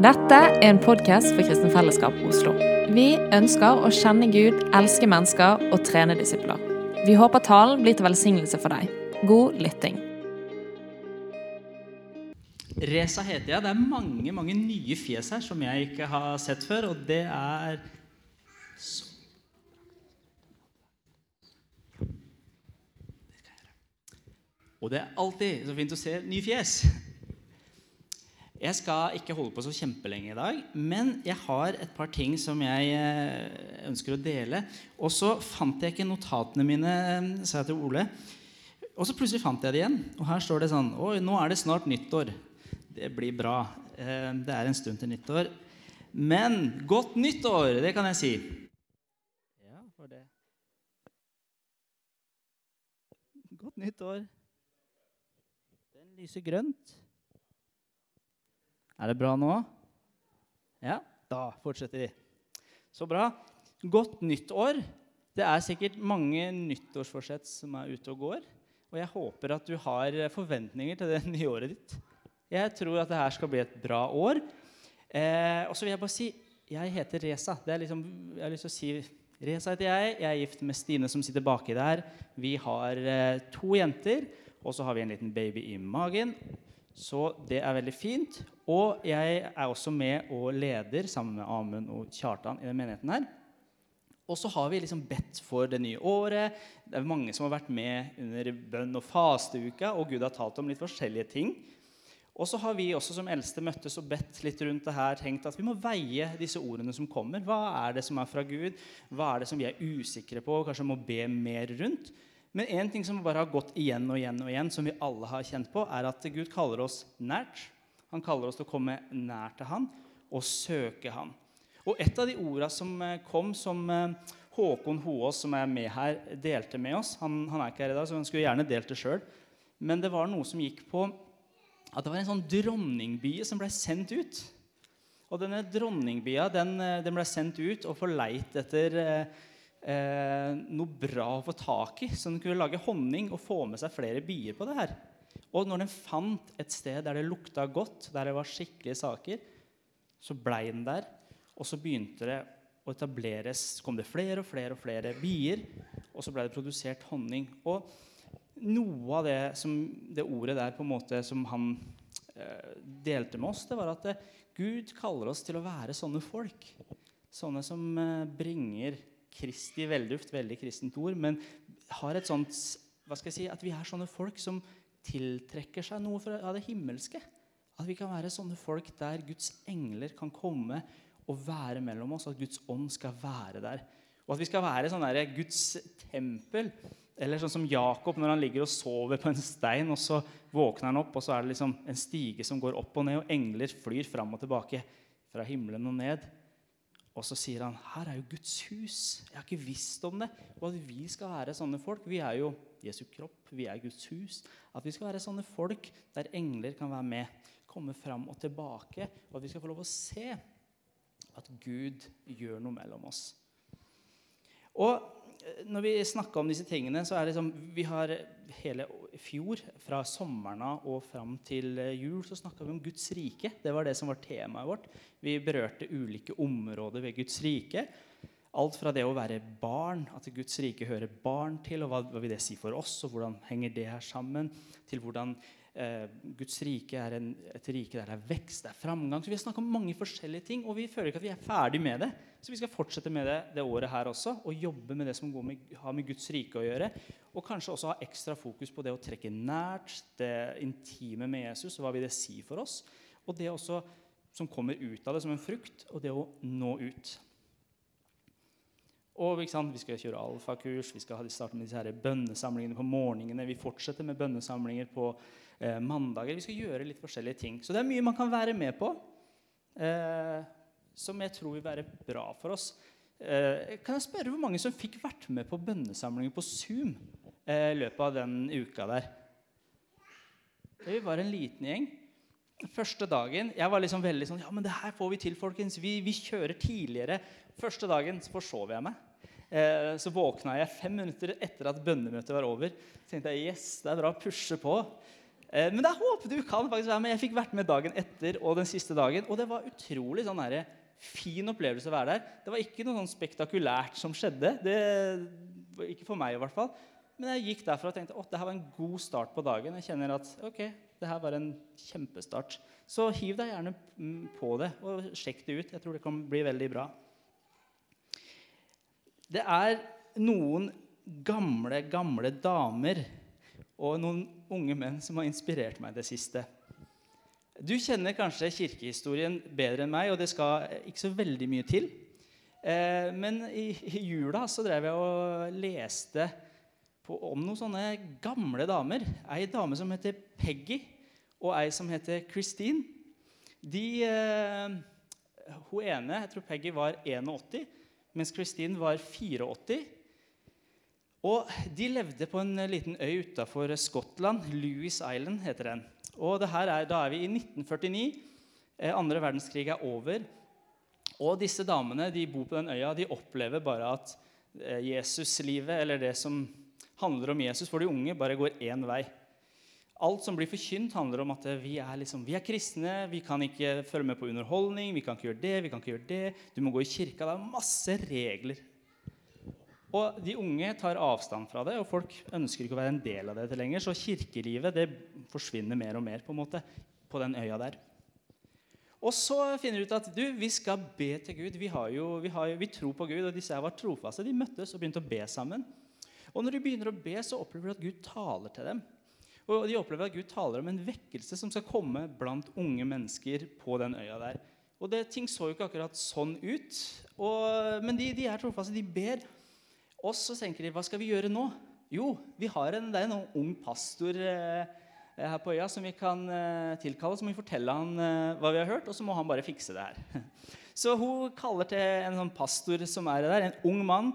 Dette er en podkast for Kristen Fellesskap Oslo. Vi ønsker å kjenne Gud, elske mennesker og trene disipler. Vi håper talen blir til velsignelse for deg. God lytting. Reza heter jeg. Det er mange mange nye fjes her som jeg ikke har sett før. Og det er Og det er alltid så fint å se nye fjes. Jeg skal ikke holde på så kjempelenge i dag, men jeg har et par ting som jeg eh, ønsker å dele. Og så fant jeg ikke notatene mine, eh, sa jeg til Ole. Og så plutselig fant jeg det igjen. Og her står det sånn Oi, nå er det snart nyttår. Det blir bra. Eh, det er en stund til nyttår. Men godt nyttår, det kan jeg si. Ja, for det Godt nyttår. Den lyser grønt. Er det bra nå? Ja, da fortsetter vi. Så bra. Godt nytt år. Det er sikkert mange nyttårsforsett som er ute og går. Og jeg håper at du har forventninger til det nye året ditt. Jeg tror at det her skal bli et bra år. Eh, og så vil jeg bare si jeg heter Reza. Liksom, jeg har lyst til å si Reza heter jeg. Jeg er gift med Stine, som sitter baki der. Vi har eh, to jenter, og så har vi en liten baby i magen. Så det er veldig fint. Og jeg er også med og leder sammen med Amund og Kjartan i den menigheten her. Og så har vi liksom bedt for det nye året. Det er mange som har vært med under bønn- og fasteuka, og Gud har talt om litt forskjellige ting. Og så har vi også som eldste møttes og bedt litt rundt det her, tenkt at vi må veie disse ordene som kommer. Hva er det som er fra Gud? Hva er det som vi er usikre på og kanskje må be mer rundt? Men én ting som bare har gått igjen og igjen, og igjen, som vi alle har kjent på, er at Gud kaller oss nært. Han kaller oss til å komme nær til han og søke han. Og Et av de orda som eh, kom, som eh, Håkon Hoaas, som er med her, delte med oss Han, han er ikke her i dag, så han skulle gjerne delt det sjøl. Men det var noe som gikk på at det var en sånn dronningbie som ble sendt ut. Og denne dronningbia den, eh, den ble sendt ut og forleit etter eh, noe bra å få tak i, så den kunne lage honning og få med seg flere bier på det her. Og når den fant et sted der det lukta godt, der det var skikkelige saker, så blei den der. Og så begynte det å etableres, kom det flere og flere og flere bier. Og så blei det produsert honning. Og noe av det, som, det ordet der på en måte som han eh, delte med oss, det var at eh, Gud kaller oss til å være sånne folk. Sånne som eh, bringer Kristi velduft, veldig kristent ord, men har et sånt hva skal jeg si, At vi er sånne folk som tiltrekker seg noe av det himmelske. At vi kan være sånne folk der Guds engler kan komme og være mellom oss. At Guds ånd skal være der. Og at vi skal være sånn der Guds tempel. Eller sånn som Jakob når han ligger og sover på en stein, og så våkner han opp, og så er det liksom en stige som går opp og ned, og engler flyr fram og tilbake fra himmelen og ned. Og så sier han her er jo Guds hus. Jeg har ikke visst om det. Og at vi skal være sånne folk. Vi er jo Jesu kropp. Vi er Guds hus. At vi skal være sånne folk der engler kan være med, komme fram og tilbake. Og at vi skal få lov å se at Gud gjør noe mellom oss. Og når vi snakker om disse tingene, så er det liksom Vi har hele fjor, fra sommeren og fram til eh, jul, så snakka vi om Guds rike. Det var det som var temaet vårt. Vi berørte ulike områder ved Guds rike. Alt fra det å være barn, at Guds rike hører barn til, og hva, hva vil det si for oss, og hvordan henger det her sammen, til hvordan eh, Guds rike er en, et rike der det er vekst, det er framgang. Så Vi har snakka om mange forskjellige ting, og vi føler ikke at vi er ferdig med det. Så vi skal fortsette med det det året her også, og jobbe med det som med, har med Guds rike å gjøre. Og kanskje også ha ekstra fokus på det å trekke nært, det intime med Jesus. og Hva vil det si for oss? Og det også som kommer ut av det som en frukt, og det å nå ut. Og Vi skal kjøre alfakurs, vi skal starte med disse bønnesamlingene på morgenene. Vi fortsetter med bønnesamlinger på eh, mandager. Vi skal gjøre litt forskjellige ting. Så det er mye man kan være med på, eh, som jeg tror vil være bra for oss. Eh, kan jeg spørre hvor mange som fikk vært med på bønnesamlinger på Zoom eh, i løpet av den uka der? Det var en liten gjeng. Første dagen jeg var liksom veldig sånn Ja, men det her får vi til, folkens. Vi, vi kjører tidligere. Første dagen så forsov jeg meg. Eh, så våkna jeg fem minutter etter at bønnemøtet var over. Så tenkte jeg yes, det er bra å pushe på. Eh, men jeg håper du kan faktisk være med. Jeg fikk vært med dagen etter og den siste dagen. Og det var utrolig sånn der, fin opplevelse å være der. Det var ikke noe sånn spektakulært som skjedde. Det, ikke for meg, i hvert fall. Men jeg gikk derfra og tenkte at det her var en god start på dagen. Jeg kjenner at ok, det her var en kjempestart. Så hiv deg gjerne på det og sjekk det ut. Jeg tror det kan bli veldig bra. Det er noen gamle, gamle damer og noen unge menn som har inspirert meg det siste. Du kjenner kanskje kirkehistorien bedre enn meg, og det skal ikke så veldig mye til. Eh, men i, i, jula så drev jeg og leste på, om noen sånne gamle damer. Ei dame som heter Peggy, og ei som heter Christine. De, eh, hun ene, jeg tror Peggy var 81, mens Christine var 84. Og De levde på en liten øy utafor Skottland. Louis Island heter den. Og er, Da er vi i 1949. Eh, andre verdenskrig er over. Og disse damene de bor på den øya. De opplever bare at eh, Jesuslivet, eller det som handler om Jesus for de unge, bare går én vei. Alt som blir forkynt, handler om at vi er, liksom, vi er, kristne. Vi kan ikke følge med på underholdning. Vi kan ikke gjøre det, vi kan ikke gjøre det. Du må gå i kirka. Det er masse regler og de unge tar avstand fra det, og folk ønsker ikke å være en del av dette lenger. Så kirkelivet det forsvinner mer og mer på en måte på den øya der. Og så finner de ut at du, vi skal be til Gud. Vi, jo, vi, har, vi tror på Gud, og disse her var trofaste. De møttes og begynte å be sammen. Og når de begynner å be, så opplever de at Gud taler til dem. Og de opplever at Gud taler om en vekkelse som skal komme blant unge mennesker på den øya der. Og det, Ting så jo ikke akkurat sånn ut, og, men de, de er trofaste. De ber. Og så tenker de hva skal vi gjøre nå? Jo, vi har en, det er en ung pastor eh, her på øya som vi kan eh, tilkalle. Så må vi fortelle han eh, hva vi har hørt, og så må han bare fikse det her. Så hun kaller til en sånn pastor som er der, en ung mann,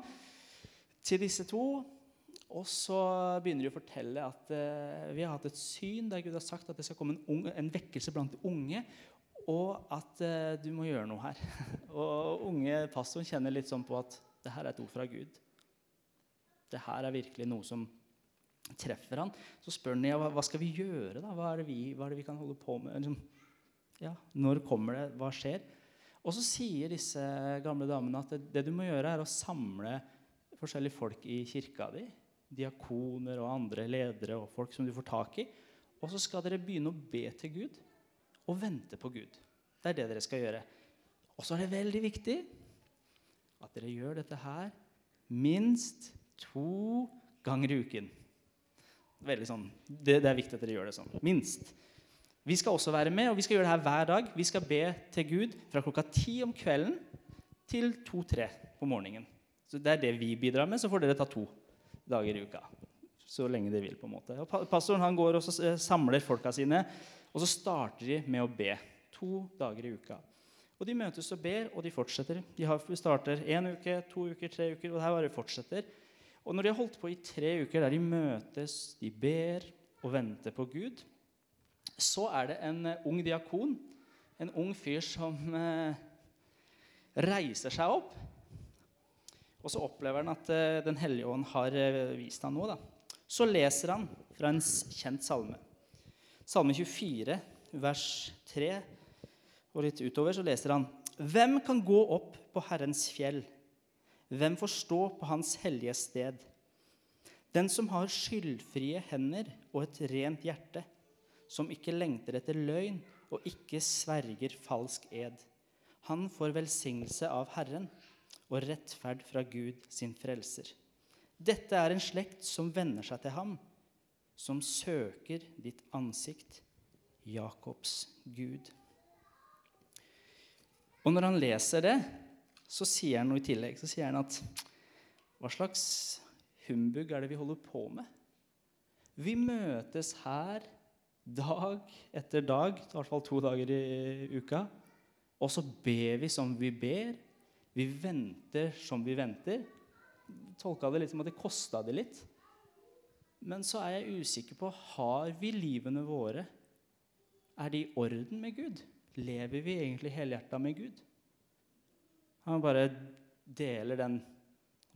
til disse to. Og så begynner de å fortelle at eh, vi har hatt et syn der Gud har sagt at det skal komme en, unge, en vekkelse blant unge, og at eh, du må gjøre noe her. og unge pastoren kjenner litt sånn på at det her er et ord fra Gud det her er virkelig noe som treffer han. Så spør han ja, hva skal vi gjøre. da? Hva er det vi, er det vi kan holde på med? Liksom, ja, når kommer det? Hva skjer? Og så sier disse gamle damene at det, det, du må gjøre, er å samle forskjellige folk i kirka di. Diakoner og andre ledere og folk som du får tak i. Og så skal dere begynne å be til Gud og vente på Gud. Det er det dere skal gjøre. Og så er det veldig viktig at dere gjør dette her minst to ganger i uken. Veldig sånn, det, det, er viktig at dere gjør det sånn. Minst. Vi skal også være med, og vi skal gjøre det her hver dag. Vi skal be til Gud fra klokka ti om kvelden til to-tre på morgenen. Så Det er det vi bidrar med. Så får dere ta to dager i uka. Så lenge de vil. på en måte. Og pastoren han går og eh, samler folka sine, og så starter de med å be. To dager i uka. Og De møtes og ber, og de fortsetter. De har, starter én uke, to uker, tre uker, og det her bare fortsetter. Og når de har holdt på i tre uker der de møtes, de ber og venter på Gud, så er det en eh, ung diakon, en ung fyr som eh, reiser seg opp. Og så opplever han at eh, Den hellige ånd har eh, vist ham noe. Da. Så leser han fra en kjent salme. Salme 24, vers 3 og litt utover, så leser han Hvem kan gå opp på Herrens fjell? Hvem får stå på hans hellige sted? Den som har skyldfrie hender og et rent hjerte, som ikke lengter etter løgn og ikke sverger falsk ed. Han får velsignelse av Herren og rettferd fra Gud sin frelser. Dette er en slekt som venner seg til ham, som søker ditt ansikt, Jakobs Gud. Og når han leser det, så sier han noe i tillegg. Så sier han at hva slags humbug er det vi holder på med? Vi møtes her dag etter dag, i hvert fall to dager i uka. Og så ber vi som vi ber. Vi venter som vi venter. Tolka det litt som at det kosta det litt. Men så er jeg usikker på har vi livene våre Er de i orden med Gud? Lever vi egentlig helhjerta med Gud? Han bare deler den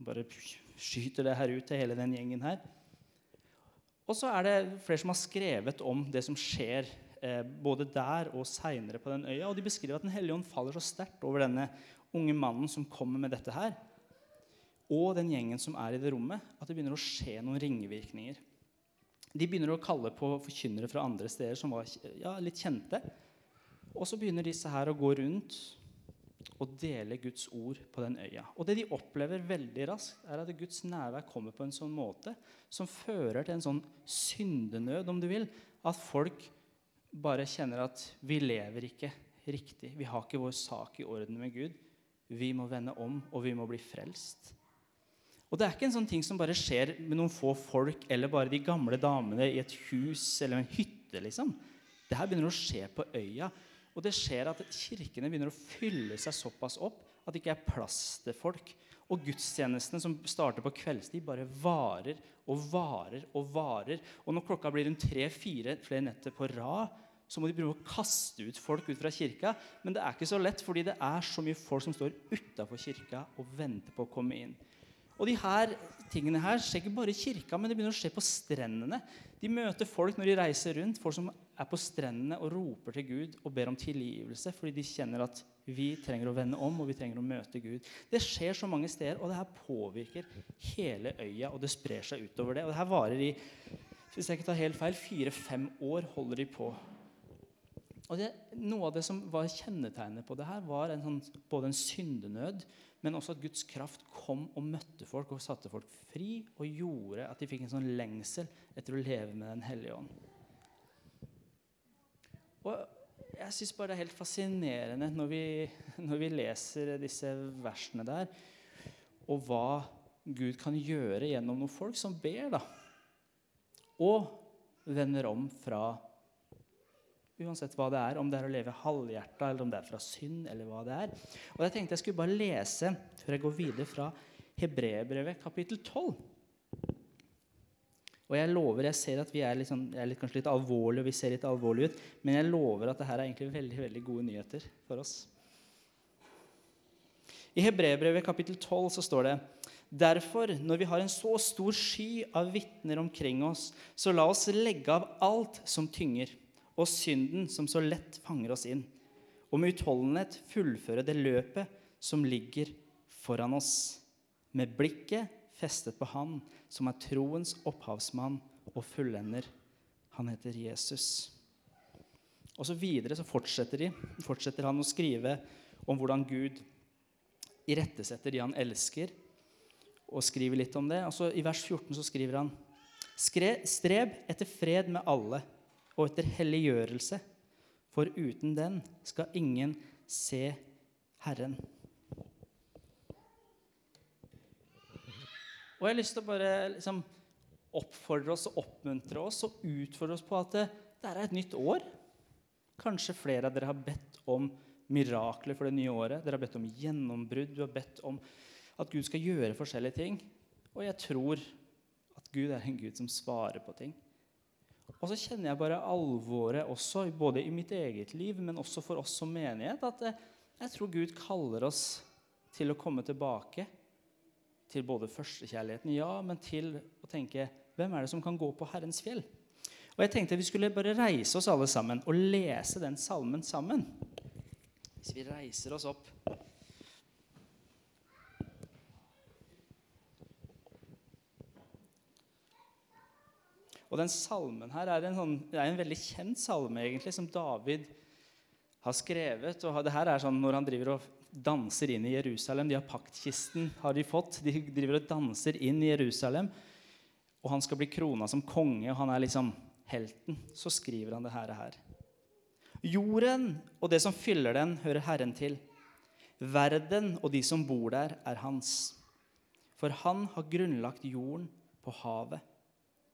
Bare skyter det her ut til hele den gjengen her. Og så er det flere som har skrevet om det som skjer eh, både der og seinere på den øya. Og de beskriver at Den hellige ånd faller så sterkt over denne unge mannen som kommer med dette her, og den gjengen som er i det rommet, at det begynner å skje noen ringvirkninger. De begynner å kalle på forkynnere fra andre steder som var ja, litt kjente. Og så begynner disse her å gå rundt og dele Guds ord på den øya. Og det de opplever veldig raskt, er at Guds nærvær kommer på en sånn måte som fører til en sånn syndenød, om du vil. At folk bare kjenner at vi lever ikke riktig. Vi har ikke vår sak i orden med Gud. Vi må vende om, og vi må bli frelst. Og det er ikke en sånn ting som bare skjer med noen få folk eller bare de gamle damene i et hus eller en hytte. liksom. Det her begynner å skje på øya. Og det skjer at kirkene begynner å fylle seg såpass opp at det ikke er plass til folk. Og gudstjenestene som starter på kveldstid, bare varer og varer og varer. Og når klokka blir rundt tre-fire flere netter på rad, så må de prøve å kaste ut folk ut fra kirka. Men det er ikke så lett, fordi det er så mye folk som står utafor kirka og venter på å komme inn. Og de her tingene her skjer ikke bare i kirka, men det begynner å skje på strendene. De møter folk når de reiser rundt, folk som er på strendene og roper til Gud og ber om tilgivelse fordi de kjenner at vi trenger å vende om og vi trenger å møte Gud. Det skjer så mange steder, og det her påvirker hele øya, og det sprer seg utover det. Og det her varer i hvis jeg ikke tar helt feil, fire-fem år holder de på. Og det, Noe av det som var kjennetegnet på det her, var en sånn, både en syndenød, men også at Guds kraft kom og møtte folk og satte folk fri og gjorde at de fikk en sånn lengsel etter å leve med Den hellige ånd. Og jeg syns bare det er helt fascinerende når vi, når vi leser disse versene der, og hva Gud kan gjøre gjennom noen folk som ber, da. Og vender om fra Uansett hva det er, om det er å leve halvhjerta, eller om det er fra synd, eller hva det er. Og Jeg tenkte jeg skulle bare lese før jeg går videre fra Hebreerbrevet kapittel 12. Og jeg lover, jeg ser at vi er, liksom, er litt, kanskje litt alvorlige, og vi ser litt alvorlige ut, men jeg lover at dette er egentlig veldig, veldig gode nyheter for oss. I Hebreerbrevet kapittel 12 så står det Derfor, når vi har en så stor sky av vitner omkring oss, så la oss legge av alt som tynger og synden som så lett fanger oss inn, og med utholdenhet fullføre det løpet som ligger foran oss, med blikket festet på Han som er troens opphavsmann og fullender. Han heter Jesus. Og så videre så fortsetter, de, fortsetter han å skrive om hvordan Gud irettesetter de han elsker, og skriver litt om det. Og så I vers 14 så skriver han Streb etter fred med alle og etter helliggjørelse, for uten den skal ingen se Herren. Og jeg har lyst til å bare liksom, oppfordre oss og oppmuntre oss og utfordre oss på at det, det er et nytt år. Kanskje flere av dere har bedt om mirakler for det nye året. Dere har bedt om gjennombrudd. Du har bedt om at Gud skal gjøre forskjellige ting. Og jeg tror at Gud er en Gud som svarer på ting. Og så kjenner jeg bare alvoret også, både i mitt eget liv, men også for oss som menighet, at eh, jeg tror Gud kaller oss til å komme tilbake til både førstekjærligheten, ja, men til å tenke hvem er det som kan gå på Herrens fjell? Og jeg tenkte vi skulle bare reise oss alle sammen og lese den salmen sammen. Hvis vi reiser oss opp Og den salmen her er en, sånn, er en veldig kjent salme, egentlig, som David har skrevet. og det her er sånn Når han driver og danser inn i Jerusalem De har paktkisten har de fått. De driver og danser inn i Jerusalem. Og han skal bli krona som konge, og han er liksom helten. Så skriver han det her. Jorden og det som fyller den, hører Herren til. Verden og de som bor der, er hans. For han har grunnlagt jorden på havet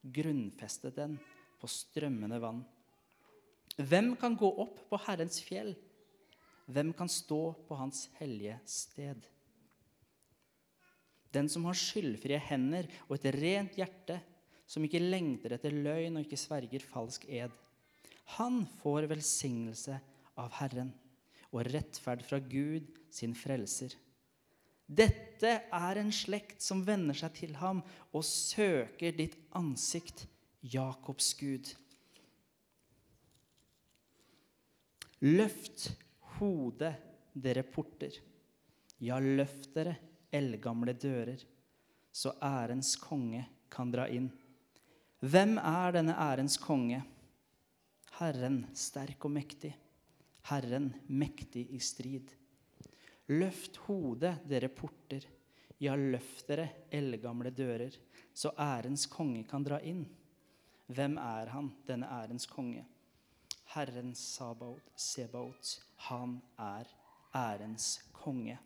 grunnfestet den på strømmende vann. Hvem kan gå opp på Herrens fjell? Hvem kan stå på Hans hellige sted? Den som har skyldfrie hender og et rent hjerte, som ikke lengter etter løgn og ikke sverger falsk ed. Han får velsignelse av Herren og rettferd fra Gud, sin frelser. Dette er en slekt som venner seg til ham og søker ditt ansikt, Jakobs Gud. Løft hodet, dere porter. Ja, løft dere, eldgamle dører, så ærens konge kan dra inn. Hvem er denne ærens konge? Herren sterk og mektig, Herren mektig i strid. Løft hodet, dere porter. Ja, løft dere, eldgamle dører, så ærens konge kan dra inn. Hvem er han, denne ærens konge? Herren Sabaot, Sebaot, han er ærens konge.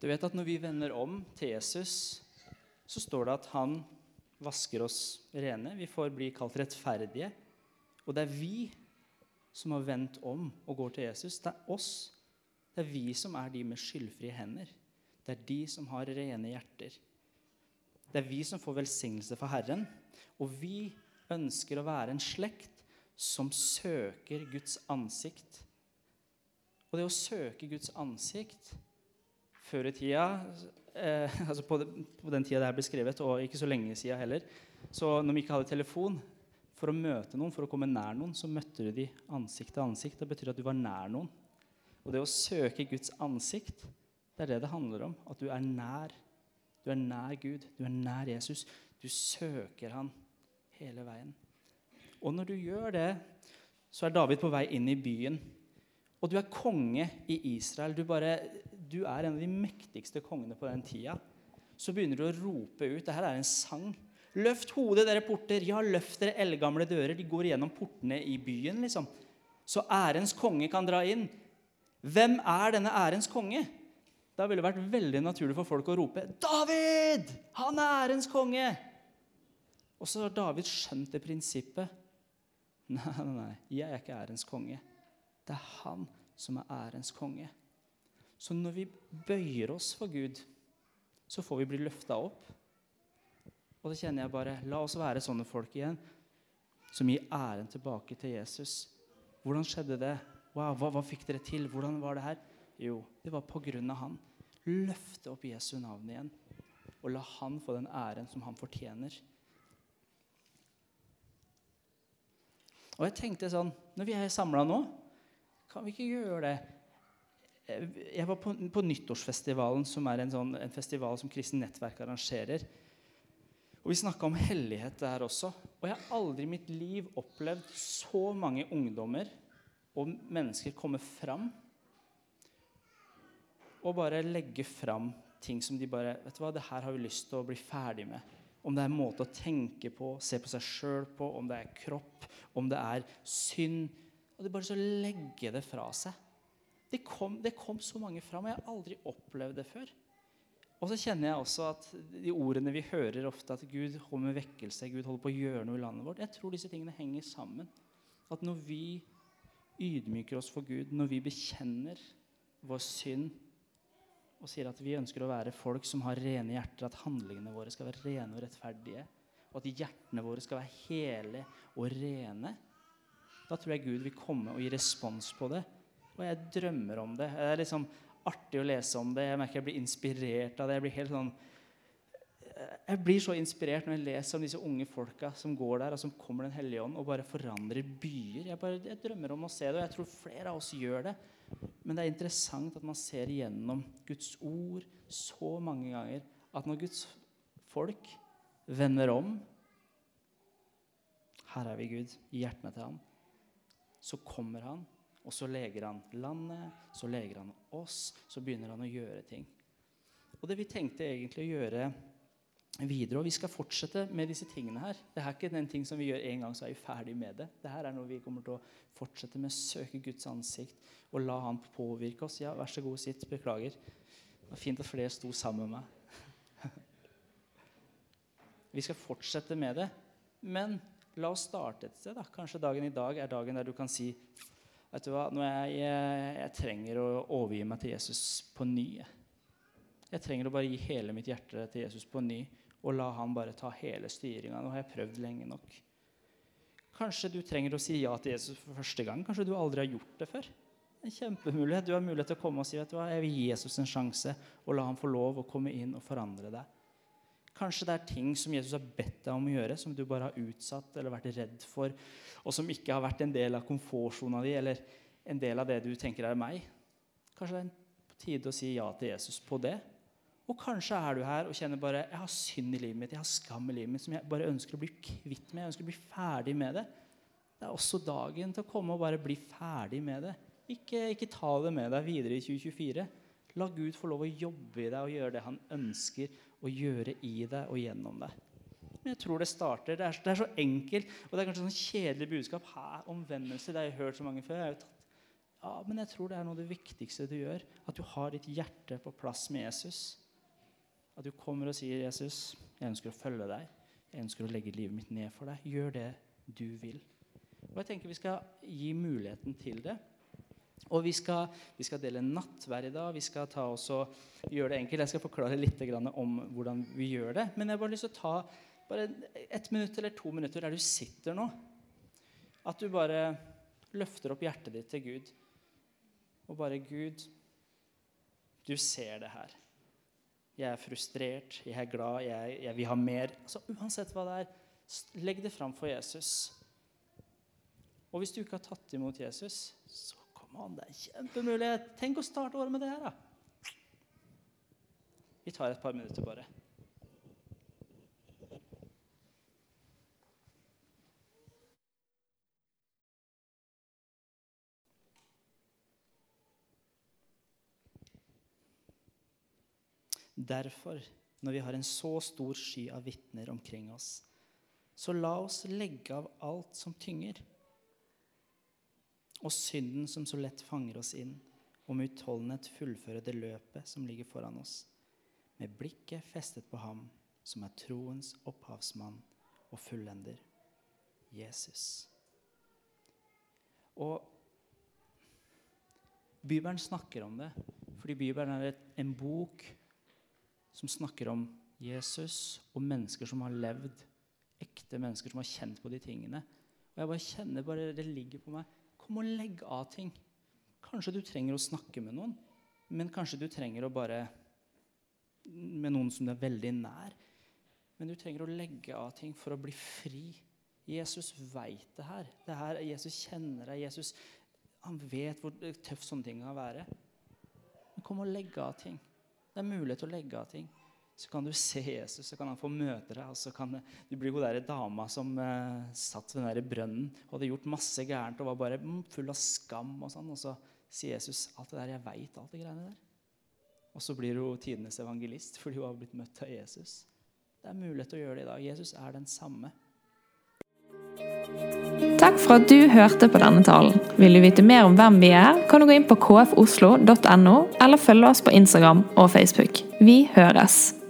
Du vet at når vi vender om til Jesus, så står det at han vasker oss rene. Vi får bli kalt rettferdige. Og det er vi som har vendt om og går til Jesus. Det er oss. Det er vi som er de med skyldfrie hender. Det er de som har rene hjerter. Det er vi som får velsignelse for Herren. Og vi ønsker å være en slekt som søker Guds ansikt. Og det å søke Guds ansikt før i tida eh, altså på, den tida det her ble skrevet, og ikke så lenge sida heller så Når vi ikke hadde telefon, for å møte noen, for å komme nær noen, så møtte du de ansikt til ansikt. Det betyr at du var nær noen. Og det å søke Guds ansikt, det er det det handler om. At du er nær. Du er nær Gud. Du er nær Jesus. Du søker han hele veien. Og når du gjør det, så er David på vei inn i byen. Og du er konge i Israel. Du, bare, du er en av de mektigste kongene på den tida. Så begynner du å rope ut. Dette er en sang. Løft hodet, dere porter. Ja, løft dere eldgamle dører. De går gjennom portene i byen, liksom. Så ærens konge kan dra inn. Hvem er denne ærens konge? Da ville det vært veldig naturlig for folk å rope 'David! Han er ærens konge!' Og så har David skjønt det prinsippet. Nei, nei, nei, jeg er ikke ærens konge. Det er han som er ærens konge. Så når vi bøyer oss for Gud, så får vi bli løfta opp. Og det kjenner jeg bare La oss være sånne folk igjen som gir æren tilbake til Jesus. Hvordan skjedde det? Wow, hva, hva fikk dere til? Hvordan var det her? Jo, det var på grunn av han. Løfte opp Jesu navn igjen og la han få den æren som han fortjener. Og jeg tenkte sånn Når vi er samla nå, kan vi ikke gjøre det? Jeg var på, på Nyttårsfestivalen, som er en, sånn, en festival som Kristent Nettverk arrangerer. Og Vi snakka om hellighet der også. Og jeg har aldri i mitt liv opplevd så mange ungdommer og mennesker komme fram og bare legge fram ting som de bare Vet du hva, det her har vi lyst til å bli ferdig med. Om det er en måte å tenke på, se på seg sjøl på, om det er kropp, om det er synd. Og det er bare så legge det fra seg. Det kom, det kom så mange fram, og jeg har aldri opplevd det før. Og så kjenner jeg også at de ordene vi hører ofte, at Gud holder med vekkelse, Gud holder på å gjøre noe i landet vårt, jeg tror disse tingene henger sammen. At når vi ydmyker oss for Gud, når vi bekjenner vår synd og sier at vi ønsker å være folk som har rene hjerter, at handlingene våre skal være rene og rettferdige, og at hjertene våre skal være hele og rene, da tror jeg Gud vil komme og gi respons på det. Og jeg drømmer om det. Det er liksom artig å lese om det. Jeg merker jeg blir inspirert av det. Jeg blir helt sånn jeg blir så inspirert når jeg leser om disse unge folka som går der, og som kommer Den hellige ånd og bare forandrer byer. Jeg, bare, jeg drømmer om å se det, og jeg tror flere av oss gjør det. Men det er interessant at man ser igjennom Guds ord så mange ganger at når Guds folk vender om Her er vi, Gud, i hjertene til ham. Så kommer han, og så leger han landet, så leger han oss, så begynner han å gjøre ting. Og det vi tenkte egentlig å gjøre videre. Og vi skal fortsette med disse tingene her. Det er ikke den ting som vi gjør en gang, så er vi ferdig med det. Det her er noe vi kommer til å fortsette med. Søke Guds ansikt og la Han påvirke oss. Ja, vær så god, sitt. Beklager. Det var fint at flere sto sammen med meg. vi skal fortsette med det. Men la oss starte et sted. da. Kanskje dagen i dag er dagen der du kan si vet du hva, jeg, jeg, jeg trenger å overgi meg til Jesus på ny Jeg trenger å bare gi hele mitt hjerte til Jesus på ny og la han bare ta hele styringa. Nå har jeg prøvd lenge nok. Kanskje du trenger å si ja til Jesus for første gang. Kanskje du aldri har gjort det før. En kjempemulighet. Du har mulighet til å komme og si vet du hva, jeg vil gi Jesus en sjanse og la ham få lov å komme inn og forandre deg. Kanskje det er ting som Jesus har bedt deg om å gjøre, som du bare har utsatt eller vært redd for, og som ikke har vært en del av komfortsona di eller en del av det du tenker er meg. Kanskje det er på tide å si ja til Jesus på det. Og kanskje er du her og kjenner bare jeg har synd i livet mitt, jeg har skam i livet mitt som jeg bare ønsker å bli kvitt med. Jeg ønsker å bli ferdig med det. Det er også dagen til å komme og bare bli ferdig med det. Ikke, ikke ta det med deg videre i 2024. La Gud få lov å jobbe i deg og gjøre det han ønsker å gjøre i deg og gjennom deg. Men jeg tror det starter. Det er, det er så enkelt, og det er kanskje sånn kjedelig budskap. Hæ, omvendelse, det har jeg hørt så mange før. Jeg tatt ja, men jeg tror det er noe av det viktigste du gjør. At du har ditt hjerte på plass med Jesus. At du kommer og sier, 'Jesus, jeg ønsker å følge deg. Jeg ønsker å legge livet mitt ned for deg. Gjør det du vil.' Og jeg tenker Vi skal gi muligheten til det. Og vi skal, vi skal dele nattverd i dag. Vi skal ta og gjøre det enkelt. Jeg skal forklare litt om hvordan vi gjør det. Men jeg har bare lyst til å ta bare ett minutt eller to minutter der du sitter nå. At du bare løfter opp hjertet ditt til Gud. Og bare Gud, du ser det her. Jeg er frustrert, jeg er glad, jeg, jeg vil ha mer. Altså, uansett hva det er, legg det fram for Jesus. Og hvis du ikke har tatt imot Jesus, så kom det er en kjempemulighet. Tenk å starte året med det her, da. Vi tar et par minutter, bare. Derfor, når vi har en så stor sky av vitner omkring oss, så la oss legge av alt som tynger, og synden som så lett fanger oss inn, og med utholdenhet fullføre det løpet som ligger foran oss, med blikket festet på ham som er troens opphavsmann og fullender, Jesus. Og Bibelen snakker om det, fordi Bibelen er et, en bok som snakker om Jesus og mennesker som har levd. Ekte mennesker som har kjent på de tingene. Og jeg bare kjenner bare det ligger på meg. Kom og legg av ting. Kanskje du trenger å snakke med noen, men kanskje du trenger å bare Med noen som du er veldig nær. Men du trenger å legge av ting for å bli fri. Jesus veit det her. det her. Jesus kjenner deg. Jesus han vet hvor tøft sånne ting kan være. Men kom og legg av ting. Det er mulighet til å legge av ting. Så kan du se Jesus, så kan han få møte deg. og så kan Du bli hun der dama som eh, satt ved den der brønnen og hadde gjort masse gærent og var bare mm, full av skam. Og sånn, og så sier Jesus alt det der, jeg veit alt det greiene der. Og så blir hun tidenes evangelist fordi hun har blitt møtt av Jesus. Det er mulighet til å gjøre det i dag. Jesus er den samme. Takk for at du hørte på denne talen. Vil du vite mer om hvem vi er, kan du gå inn på kfoslo.no, eller følge oss på Instagram og Facebook. Vi høres!